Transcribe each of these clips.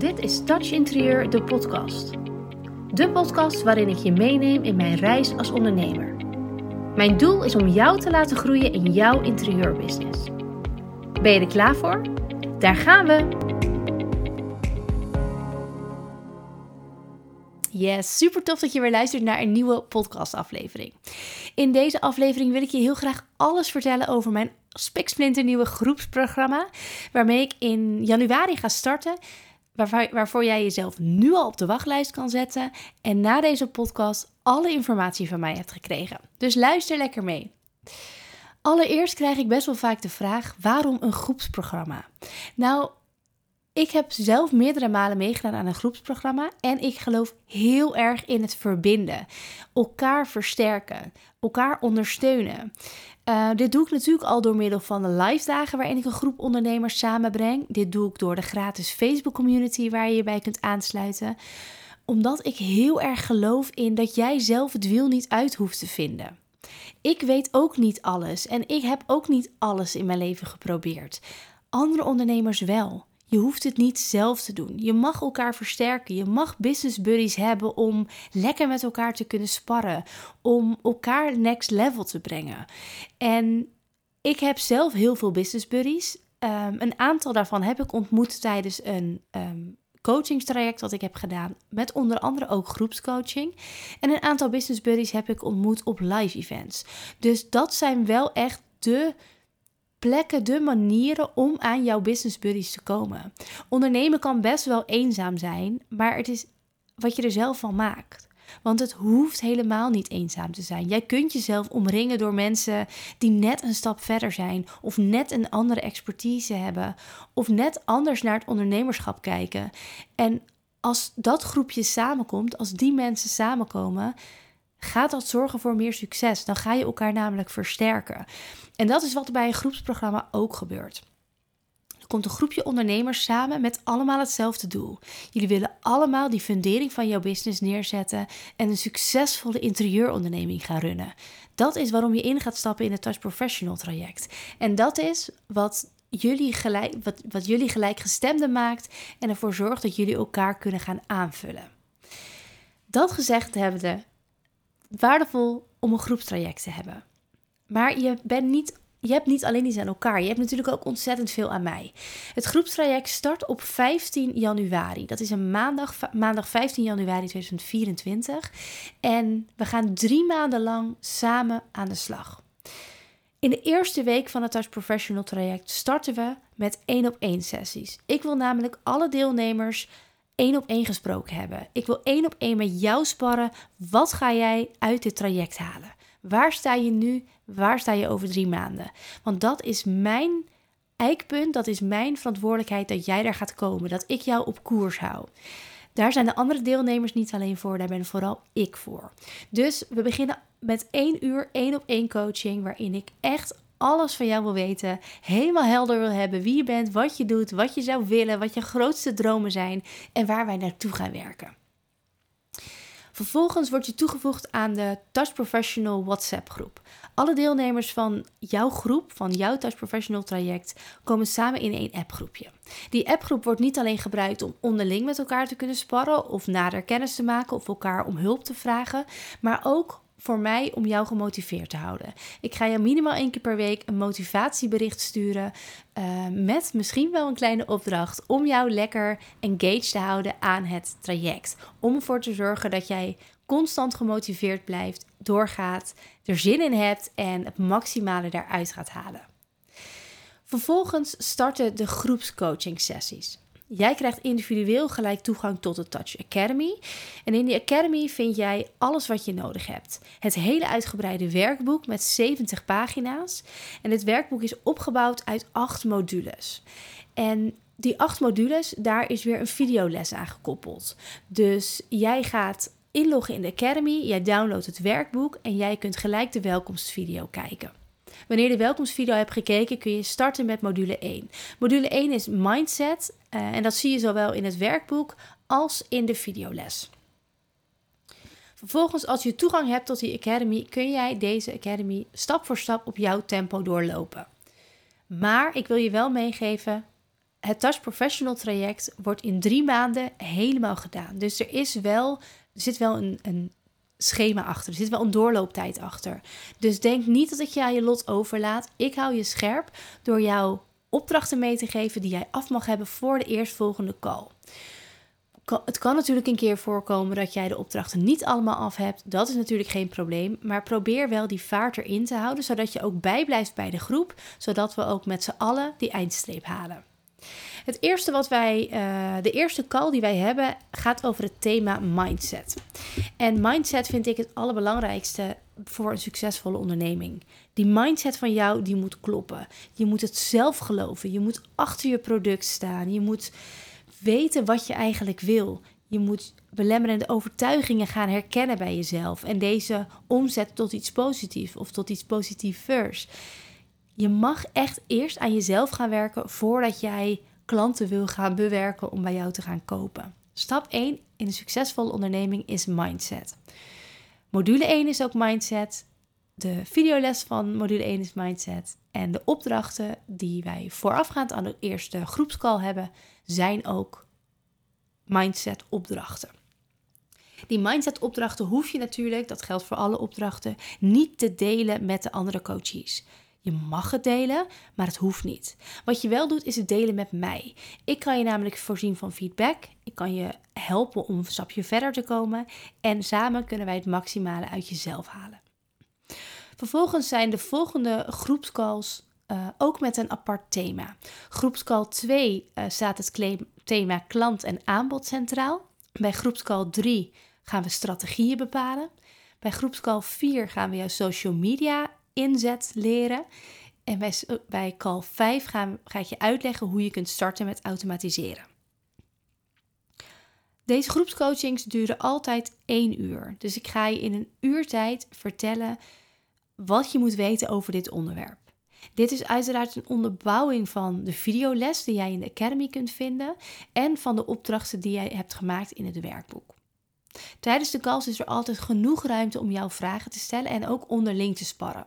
Dit is Touch Interieur, de podcast. De podcast waarin ik je meeneem in mijn reis als ondernemer. Mijn doel is om jou te laten groeien in jouw interieurbusiness. Ben je er klaar voor? Daar gaan we! Yes, super tof dat je weer luistert naar een nieuwe podcastaflevering. In deze aflevering wil ik je heel graag alles vertellen over mijn nieuwe groepsprogramma, waarmee ik in januari ga starten waarvoor jij jezelf nu al op de wachtlijst kan zetten en na deze podcast alle informatie van mij hebt gekregen. Dus luister lekker mee. Allereerst krijg ik best wel vaak de vraag: waarom een groepsprogramma? Nou, ik heb zelf meerdere malen meegedaan aan een groepsprogramma en ik geloof heel erg in het verbinden, elkaar versterken, elkaar ondersteunen. Uh, dit doe ik natuurlijk al door middel van de live dagen waarin ik een groep ondernemers samenbreng. Dit doe ik door de gratis Facebook community waar je je bij kunt aansluiten. Omdat ik heel erg geloof in dat jij zelf het wiel niet uit hoeft te vinden. Ik weet ook niet alles en ik heb ook niet alles in mijn leven geprobeerd. Andere ondernemers wel. Je hoeft het niet zelf te doen. Je mag elkaar versterken. Je mag business buddies hebben om lekker met elkaar te kunnen sparren. Om elkaar next level te brengen. En ik heb zelf heel veel business buddies. Ehm, een aantal daarvan heb ik ontmoet tijdens een um, coachingstraject dat ik heb gedaan. Met onder andere ook groepscoaching. En een aantal business buddies heb ik ontmoet op live events. Dus dat zijn wel echt de plekken, de manieren om aan jouw business buddies te komen. Ondernemen kan best wel eenzaam zijn, maar het is wat je er zelf van maakt. Want het hoeft helemaal niet eenzaam te zijn. Jij kunt jezelf omringen door mensen die net een stap verder zijn, of net een andere expertise hebben, of net anders naar het ondernemerschap kijken. En als dat groepje samenkomt, als die mensen samenkomen, gaat dat zorgen voor meer succes. Dan ga je elkaar namelijk versterken. En dat is wat bij een groepsprogramma ook gebeurt. Er komt een groepje ondernemers samen met allemaal hetzelfde doel. Jullie willen allemaal die fundering van jouw business neerzetten en een succesvolle interieuronderneming gaan runnen. Dat is waarom je in gaat stappen in het Touch Professional traject. En dat is wat jullie, gelijk, wat, wat jullie gelijkgestemde maakt en ervoor zorgt dat jullie elkaar kunnen gaan aanvullen. Dat gezegd hebbende, waardevol om een groepstraject te hebben. Maar je, bent niet, je hebt niet alleen iets aan elkaar. Je hebt natuurlijk ook ontzettend veel aan mij. Het groepstraject start op 15 januari. Dat is een maandag, maandag 15 januari 2024. En we gaan drie maanden lang samen aan de slag. In de eerste week van het Touch Professional traject starten we met één op één sessies. Ik wil namelijk alle deelnemers één op één gesproken hebben. Ik wil één op één met jou sparren. Wat ga jij uit dit traject halen? Waar sta je nu? Waar sta je over drie maanden? Want dat is mijn eikpunt, dat is mijn verantwoordelijkheid dat jij daar gaat komen, dat ik jou op koers hou. Daar zijn de andere deelnemers niet alleen voor, daar ben vooral ik voor. Dus we beginnen met één uur één op één coaching, waarin ik echt alles van jou wil weten, helemaal helder wil hebben wie je bent, wat je doet, wat je zou willen, wat je grootste dromen zijn en waar wij naartoe gaan werken. Vervolgens word je toegevoegd aan de Touch Professional WhatsApp groep. Alle deelnemers van jouw groep, van jouw Touch Professional traject, komen samen in één appgroepje. Die appgroep wordt niet alleen gebruikt om onderling met elkaar te kunnen sparren of nader kennis te maken of elkaar om hulp te vragen, maar ook voor mij om jou gemotiveerd te houden. Ik ga je minimaal één keer per week een motivatiebericht sturen. Uh, met misschien wel een kleine opdracht om jou lekker engaged te houden aan het traject. Om ervoor te zorgen dat jij constant gemotiveerd blijft, doorgaat, er zin in hebt en het maximale daaruit gaat halen. Vervolgens starten de groepscoaching sessies. Jij krijgt individueel gelijk toegang tot de Touch Academy. En in die Academy vind jij alles wat je nodig hebt. Het hele uitgebreide werkboek met 70 pagina's. En het werkboek is opgebouwd uit acht modules. En die acht modules, daar is weer een videoles aan gekoppeld. Dus jij gaat inloggen in de Academy, jij downloadt het werkboek en jij kunt gelijk de welkomstvideo kijken. Wanneer je de welkomstvideo hebt gekeken, kun je starten met module 1. Module 1 is mindset uh, en dat zie je zowel in het werkboek als in de videoles. Vervolgens, als je toegang hebt tot die Academy, kun jij deze Academy stap voor stap op jouw tempo doorlopen. Maar ik wil je wel meegeven, het Touch Professional traject wordt in drie maanden helemaal gedaan. Dus er is wel, er zit wel een, een schema achter. Er zit wel een doorlooptijd achter. Dus denk niet dat ik je aan je lot overlaat. Ik hou je scherp door jou opdrachten mee te geven die jij af mag hebben voor de eerstvolgende call. Het kan natuurlijk een keer voorkomen dat jij de opdrachten niet allemaal af hebt. Dat is natuurlijk geen probleem. Maar probeer wel die vaart erin te houden, zodat je ook bijblijft bij de groep. Zodat we ook met z'n allen die eindstreep halen. Het eerste wat wij, uh, de eerste call die wij hebben, gaat over het thema mindset. En mindset vind ik het allerbelangrijkste voor een succesvolle onderneming. Die mindset van jou, die moet kloppen. Je moet het zelf geloven. Je moet achter je product staan. Je moet weten wat je eigenlijk wil. Je moet belemmerende overtuigingen gaan herkennen bij jezelf en deze omzetten tot iets positiefs of tot iets positiefs. Je mag echt eerst aan jezelf gaan werken voordat jij klanten wil gaan bewerken om bij jou te gaan kopen. Stap 1 in een succesvolle onderneming is mindset. Module 1 is ook mindset. De videoles van module 1 is mindset. En de opdrachten die wij voorafgaand aan de eerste groepscall hebben, zijn ook mindset opdrachten. Die mindset opdrachten hoef je natuurlijk, dat geldt voor alle opdrachten, niet te delen met de andere coaches. Je mag het delen, maar het hoeft niet. Wat je wel doet, is het delen met mij. Ik kan je namelijk voorzien van feedback. Ik kan je helpen om een stapje verder te komen. En samen kunnen wij het maximale uit jezelf halen. Vervolgens zijn de volgende groepscalls uh, ook met een apart thema. Groepscall 2 uh, eh, staat het thema klant en aanbod centraal. Bij groepscall 3 gaan we strategieën bepalen. Bij groepscall 4 gaan we jouw social media inzet leren. En bij, bij call 5 gaan, ga ik je uitleggen hoe je kunt starten met automatiseren. Deze groepscoachings duren altijd één uur. Dus ik ga je in een uur tijd vertellen wat je moet weten over dit onderwerp. Dit is uiteraard een onderbouwing van de videoles die jij in de Academy kunt vinden en van de opdrachten die jij hebt gemaakt in het werkboek. Tijdens de calls is er altijd genoeg ruimte om jouw vragen te stellen en ook onderling te sparren.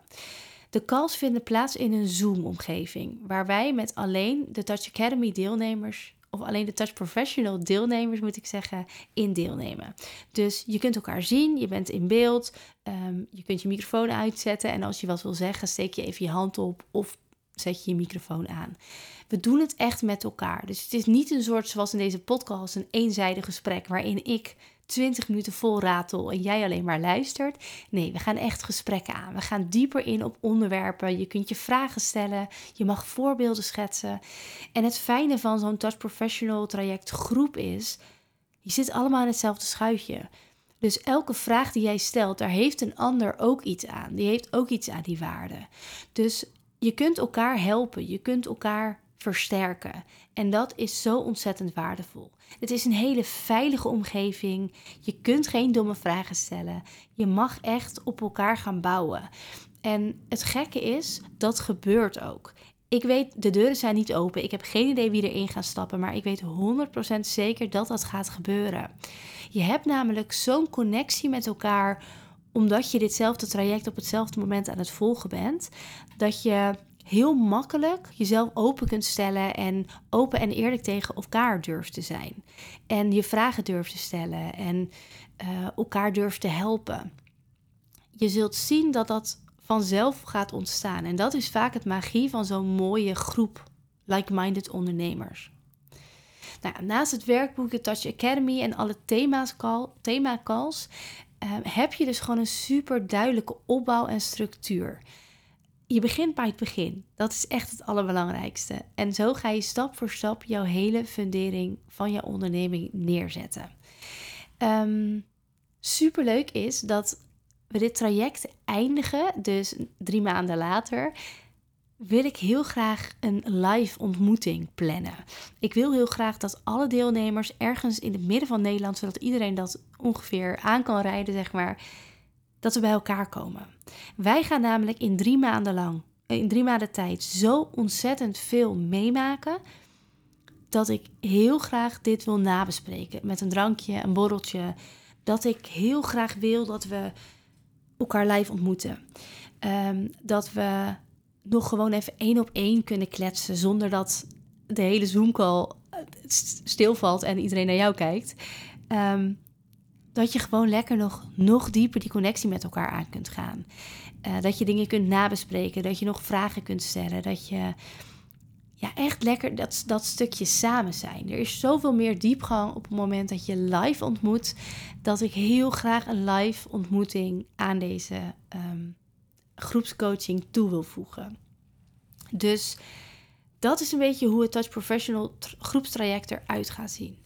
De calls vinden plaats in een Zoom-omgeving, waar wij met alleen de Touch Academy deelnemers, of alleen de Touch Professional deelnemers moet ik zeggen, in deelnemen. Dus je kunt elkaar zien, je bent in beeld, um, je kunt je microfoon uitzetten en als je wat wil zeggen, steek je even je hand op of zet je je microfoon aan. We doen het echt met elkaar. Dus het is niet een soort zoals in deze podcast, een eenzijdig gesprek waarin ik 20 minuten vol ratel en jij alleen maar luistert. Nee, we gaan echt gesprekken aan. We gaan dieper in op onderwerpen. Je kunt je vragen stellen. Je mag voorbeelden schetsen. En het fijne van zo'n Touch Professional traject groep is, je zit allemaal in hetzelfde schuitje. Dus elke vraag die jij stelt, daar heeft een ander ook iets aan. Die heeft ook iets aan die waarde. Dus je kunt elkaar helpen. Je kunt elkaar versterken. En dat is zo ontzettend waardevol. Het is een hele veilige omgeving. Je kunt geen domme vragen stellen. Je mag echt op elkaar gaan bouwen. En het gekke is, dat gebeurt ook. Ik weet, de deuren zijn niet open. Ik heb geen idee wie erin gaat stappen, maar ik weet 100% zeker dat dat gaat gebeuren. Je hebt namelijk zo'n connectie met elkaar omdat je ditzelfde traject op hetzelfde moment aan het volgen bent, dat je heel makkelijk jezelf open kunt stellen en open en eerlijk tegen elkaar durft te zijn. En je vragen durft te stellen en uh, elkaar durft te helpen. Je zult zien dat dat vanzelf gaat ontstaan. En dat is vaak het magie van zo'n mooie groep like-minded ondernemers. Nou, naast het werkboek, de Touch Academy en alle thema's call, thema calls, uh, heb je dus gewoon een super duidelijke opbouw en structuur je begint bij het begin. Dat is echt het allerbelangrijkste. En zo ga je stap voor stap jouw hele fundering van je onderneming neerzetten. Um, superleuk is dat we dit traject eindigen, dus drie maanden later, wil ik heel graag een live ontmoeting plannen. Ik wil heel graag dat alle deelnemers ergens in het midden van Nederland, zodat iedereen dat ongeveer aan kan rijden, zeg maar, dat we bij elkaar komen. Wij gaan namelijk in drie maanden lang, eh, in drie maanden tijd, zo ontzettend veel meemaken. Dat ik heel graag dit wil nabespreken. Met een drankje, een borreltje. Dat ik heel graag wil dat we elkaar live ontmoeten. Ehm, dat we nog gewoon even één op één kunnen kletsen. Zonder dat de hele Zoom-call eh, stilvalt en iedereen naar jou kijkt. Ehm, dat je gewoon lekker nog, nog dieper die connectie met elkaar aan kunt gaan. Uh, dat je dingen kunt nabespreken, dat je nog vragen kunt stellen, dat je ja, echt lekker dat, dat stukje samen zijn. Er is zoveel meer diepgang op het moment dat je live ontmoet, dat ik heel graag een live ontmoeting aan deze ehm, groepscoaching toe wil voegen. Dus dat is een beetje hoe het Touch Professional groepstraject eruit gaat zien.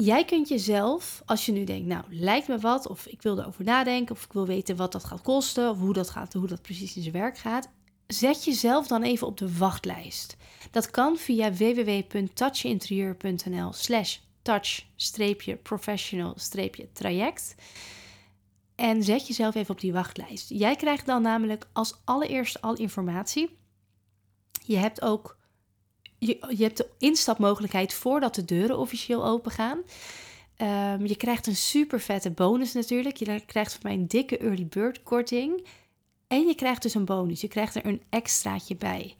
Jij kunt jezelf, als je nu denkt, nou, lijkt me wat, of ik wil erover nadenken, of ik wil weten wat dat gaat kosten, of hoe dat gaat, hoe dat precies in zijn werk gaat, zet jezelf dan even op de wachtlijst. Dat kan via www.touchinterieur.nl slash touch-professional-traject. En zet jezelf even op die wachtlijst. Jij krijgt dan namelijk als allereerste al informatie. Je hebt ook je, je hebt de instapmogelijkheid voordat de deuren officieel open gaan. Ehm, je krijgt een super vette bonus natuurlijk. Je krijgt van mij een dikke early bird korting. En je krijgt dus een bonus. Je krijgt er een extraatje bij.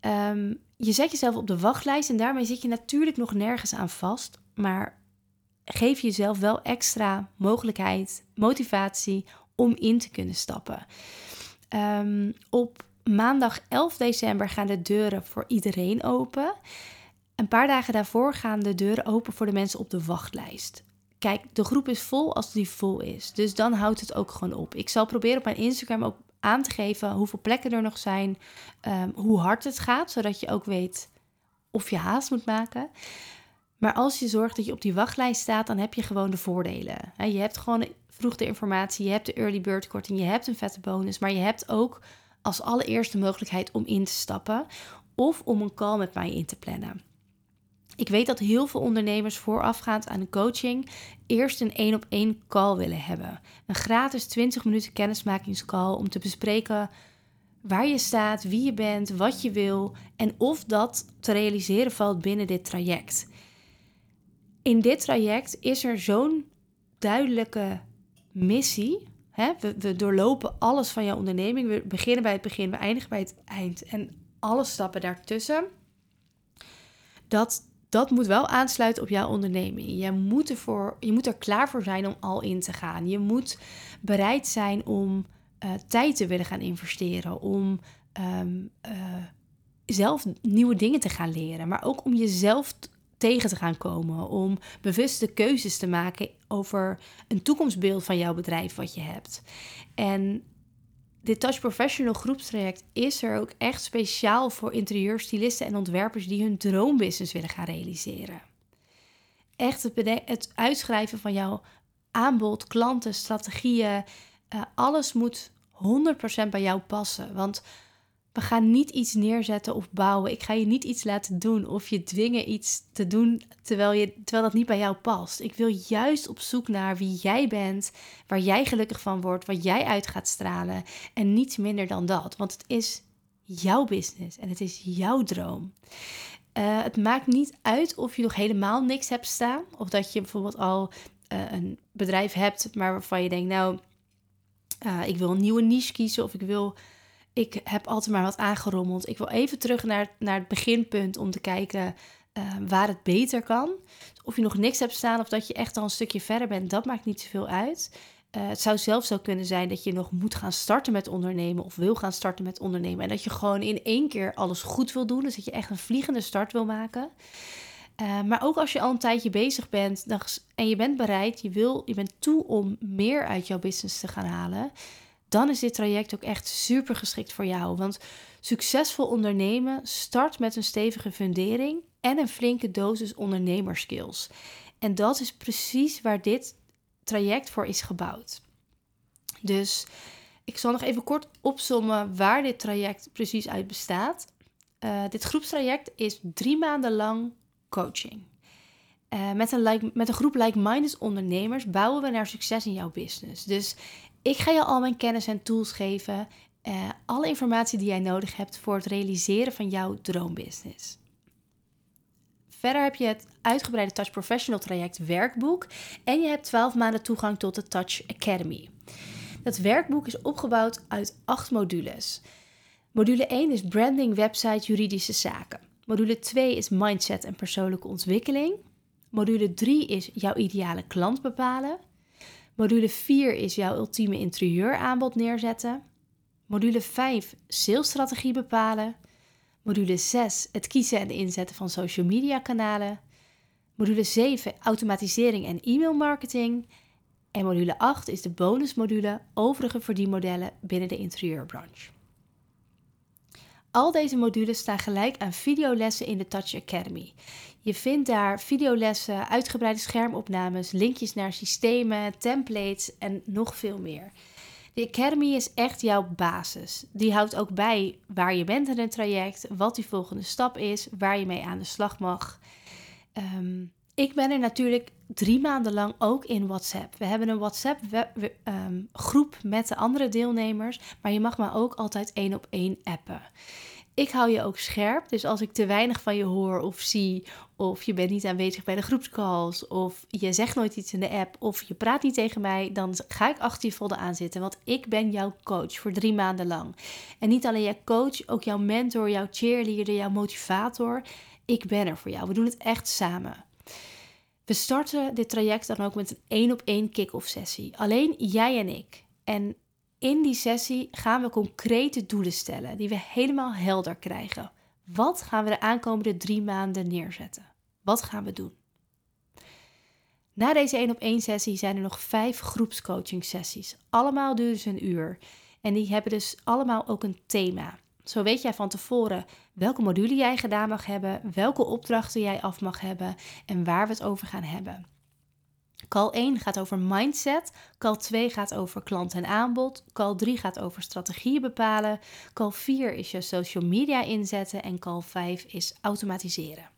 Ehm, je zet jezelf op de wachtlijst en daarmee zit je natuurlijk nog nergens aan vast. Maar geef jezelf wel extra mogelijkheid, motivatie om in te kunnen stappen. Um, op maandag 11 december gaan de deuren voor iedereen open. Een paar dagen daarvoor gaan de deuren open voor de mensen op de wachtlijst. Kijk, de groep is vol als die vol is. Dus dan houdt het ook gewoon op. Ik zal proberen op mijn Instagram ook aan te geven hoeveel plekken er nog zijn, um, hoe hard het gaat, zodat je ook weet of je haast moet maken. Maar als je zorgt dat je op die wachtlijst staat, dan heb je gewoon de voordelen. Je hebt gewoon vroeg de informatie, je hebt de early bird korting, je hebt een vette bonus, maar je hebt ook als allereerste mogelijkheid om in te stappen of om een call met mij in te plannen. Ik weet dat heel veel ondernemers voorafgaand aan een coaching eerst een één op één call willen hebben. Een gratis 20 minuten kennismakingscall om te bespreken waar je staat, wie je bent, wat je wil en of dat te realiseren valt binnen dit traject. In dit traject is er zo'n duidelijke missie Hè? We, doorlopen alles van jouw onderneming. We beginnen bij het begin, we eindigen bij het eind. En alle stappen daartussen. Dat, dat moet wel aansluiten op jouw onderneming. Je moet, ervoor, je moet er klaar voor zijn om al in te gaan. Je moet bereid zijn om uh, tijd te willen gaan investeren. Om um, uh, zelf nieuwe dingen te gaan leren. Maar ook om jezelf tegen te gaan komen. Om bewuste keuzes te maken over een toekomstbeeld van jouw bedrijf wat je hebt. En dit Touch Professional groepstraject is er ook echt speciaal voor interieurstylisten en ontwerpers die hun droombusiness willen gaan realiseren. Echt het, het uitschrijven van jouw aanbod, klanten, strategieën, uh, alles moet 100% bij jou passen. Want we gaan niet iets neerzetten of bouwen. Ik ga je niet iets laten doen of je dwingen iets te doen terwijl, je, terwijl dat niet bij jou past. Ik wil juist op zoek naar wie jij bent, waar jij gelukkig van wordt, wat jij uit gaat stralen. En niets minder dan dat. Want het is jouw business en het is jouw droom. Uh, het maakt niet uit of je nog helemaal niks hebt staan. Of dat je bijvoorbeeld al uh, een bedrijf hebt, maar waarvan je denkt, nou, uh, ik wil een nieuwe niche kiezen of ik wil ik heb altijd maar wat aangerommeld. Ik wil even terug naar, naar het beginpunt om te kijken uh, waar het beter kan. Of je nog niks hebt staan of dat je echt al een stukje verder bent, dat maakt niet zoveel uit. Uh, het zou zelfs zo kunnen zijn dat je nog moet gaan starten met ondernemen of wil gaan starten met ondernemen. En dat je gewoon in één keer alles goed wil doen. Dus dat je echt een vliegende start wil maken. Uh, maar ook als je al een tijdje bezig bent en je bent bereid, je, wil, je bent toe om meer uit jouw business te gaan halen dan is dit traject ook echt super geschikt voor jou. Want succesvol ondernemen start met een stevige fundering en een flinke dosis ondernemerskills. En dat is precies waar dit traject voor is gebouwd. Dus ik zal nog even kort opsommen waar dit traject precies uit bestaat. Uh, dit groepstraject is drie maanden lang coaching. Uh, met, een met een groep like-minded ondernemers bouwen we naar succes in jouw business. Dus ik ga je al mijn kennis en tools geven. Uh, alle informatie die jij nodig hebt voor het realiseren van jouw droombusiness. Verder heb je het uitgebreide Touch Professional traject werkboek en je hebt 12 maanden toegang tot de Touch Academy. Dat werkboek is opgebouwd uit acht modules. Module 1 is branding, website, juridische zaken. Module 2 is mindset en persoonlijke ontwikkeling. Module 3 is jouw ideale klant bepalen. Module 4 is jouw ultieme interieuraanbod neerzetten. Module 5 salesstrategie bepalen. Module 6 het kiezen en inzetten van social media kanalen. Module 7 automatisering en e-mail marketing. En module 8 is de bonusmodule overige verdienmodellen binnen de interieurbranche. Al deze modules staan gelijk aan videolessen in de Touch Academy. Je vindt daar videolessen, uitgebreide schermopnames, linkjes naar systemen, templates en nog veel meer. De Academy is echt jouw basis. Die houdt ook bij waar je bent in het traject, wat die volgende stap is, waar je mee aan de slag mag. Ehm, ik ben er natuurlijk drie maanden lang ook in WhatsApp. We hebben een WhatsApp-groep ehm, met de andere deelnemers, maar je mag me ook altijd één op één appen. Ik hou je ook scherp, dus als ik te weinig van je hoor of zie, of je bent niet aanwezig bij de groepscalls, of je zegt nooit iets in de app, of je praat niet tegen mij, dan ga ik achter je folder aan zitten, want ik ben jouw coach voor drie maanden lang. En niet alleen jouw coach, ook jouw mentor, jouw cheerleader, jouw motivator. Ik ben er voor jou. We doen het echt samen. We starten dit traject dan ook met een één op één kick-off sessie. Alleen jij en ik. En in die sessie gaan we concrete doelen stellen die we helemaal helder krijgen. Wat gaan we de aankomende drie maanden neerzetten? Wat gaan we doen? Na deze één op één sessie zijn er nog vijf groepscoaching sessies. Allemaal duren ze een uur. En die hebben dus allemaal ook een thema. Zo weet jij van tevoren welke module jij gedaan mag hebben, welke opdrachten jij af mag hebben en waar we het over gaan hebben. Call 1 gaat over mindset, call 2 gaat over klant en aanbod, call 3 gaat over strategieën bepalen, call 4 is je social media inzetten en call 5 is automatiseren.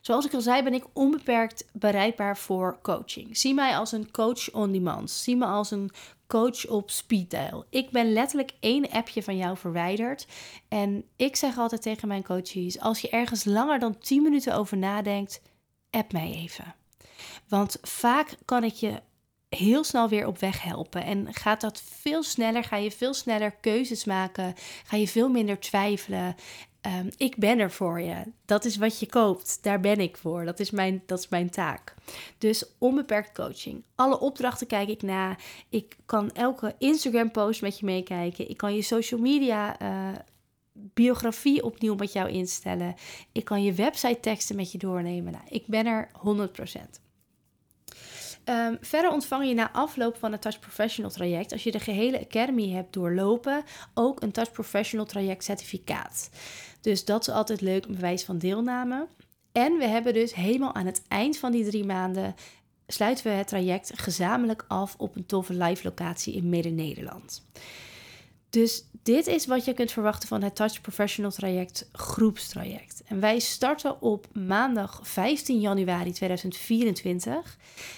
Zoals ik al zei, ben ik onbeperkt bereikbaar voor coaching. Zie mij als een coach on demand. Zie me als een coach op speed dial. Ik ben letterlijk één appje van jou verwijderd. En ik zeg altijd tegen mijn coaches: als je ergens langer dan 10 minuten over nadenkt, app mij even. Want vaak kan ik je heel snel weer op weg helpen. En gaat dat veel sneller, ga je veel sneller keuzes maken, ga je veel minder twijfelen. Ehm, ik ben er voor je. Dat is wat je koopt. Daar ben ik voor. Dat is mijn, dat is mijn taak. Dus onbeperkt coaching. Alle opdrachten kijk ik na. Ik kan elke Instagram-post met je meekijken. Ik kan je social media. Uh, biografie opnieuw met jou instellen. Ik kan je website teksten met je doornemen. Nou, ik ben er 100%. Um, verder ontvang je na afloop van het Touch Professional traject, als je de gehele Academy hebt doorlopen, ook een Touch Professional traject certificaat. Dus dat is altijd leuk, een bewijs van deelname. En we hebben dus helemaal aan het eind van die drie maanden sluiten we het traject gezamenlijk af op een toffe live locatie in Midden-Nederland. Dus dit is wat je kunt verwachten van het Touch Professional traject groepstraject. En wij starten op maandag 15 januari 2024.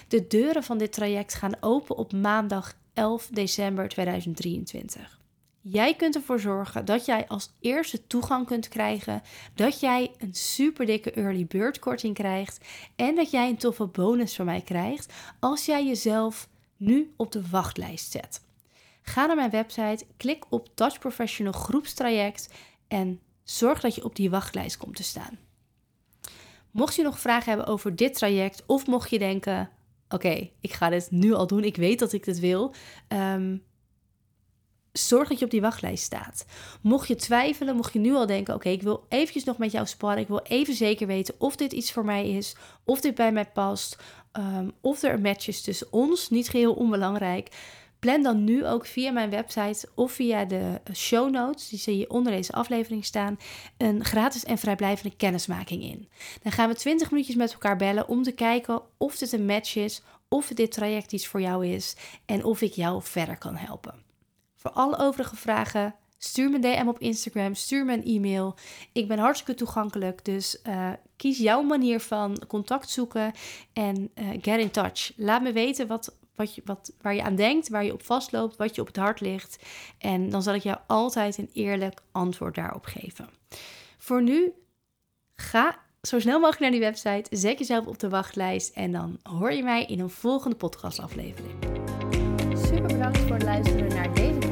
De deuren van dit traject gaan open op maandag 11 december 2023. Jij kunt ervoor zorgen dat jij als eerste toegang kunt krijgen, dat jij een super dikke early bird korting krijgt en dat jij een toffe bonus van mij krijgt als jij jezelf nu op de wachtlijst zet. Ga naar mijn website, klik op Touch Professional groepstraject en zorg dat je op die wachtlijst komt te staan. Mocht je nog vragen hebben over dit traject of mocht je denken: oké, ik ga dit nu al doen, ik weet dat ik dit wil. Ehm, zorg dat je op die wachtlijst staat. Mocht je twijfelen, mocht je nu al denken: oké, ik wil eventjes nog met jou sparren. Ik wil even zeker weten of dit iets voor mij is, of dit bij mij past, um, of er een match is tussen ons. Niet geheel onbelangrijk. Plan dan nu ook via mijn website of via de show notes, die zie je onder deze aflevering staan, een gratis en vrijblijvende kennismaking in. Dan gaan we 20 minuutjes met elkaar bellen om te kijken of dit een match is, of dit traject iets voor jou is en of ik jou verder kan helpen. Voor alle overige vragen, stuur me een DM op Instagram, stuur me een e-mail. Ik ben hartstikke toegankelijk, dus uh, kies jouw manier van contact zoeken en uh, get in touch. Laat me weten wat, wat je, wat, waar je aan denkt, waar je op vastloopt, wat je op het hart ligt. En dan zal ik jou altijd een eerlijk antwoord daarop geven. Voor nu, ga zo snel mogelijk naar die website, zet jezelf op de wachtlijst en dan hoor je mij in een volgende podcastaflevering. Super bedankt voor het luisteren naar deze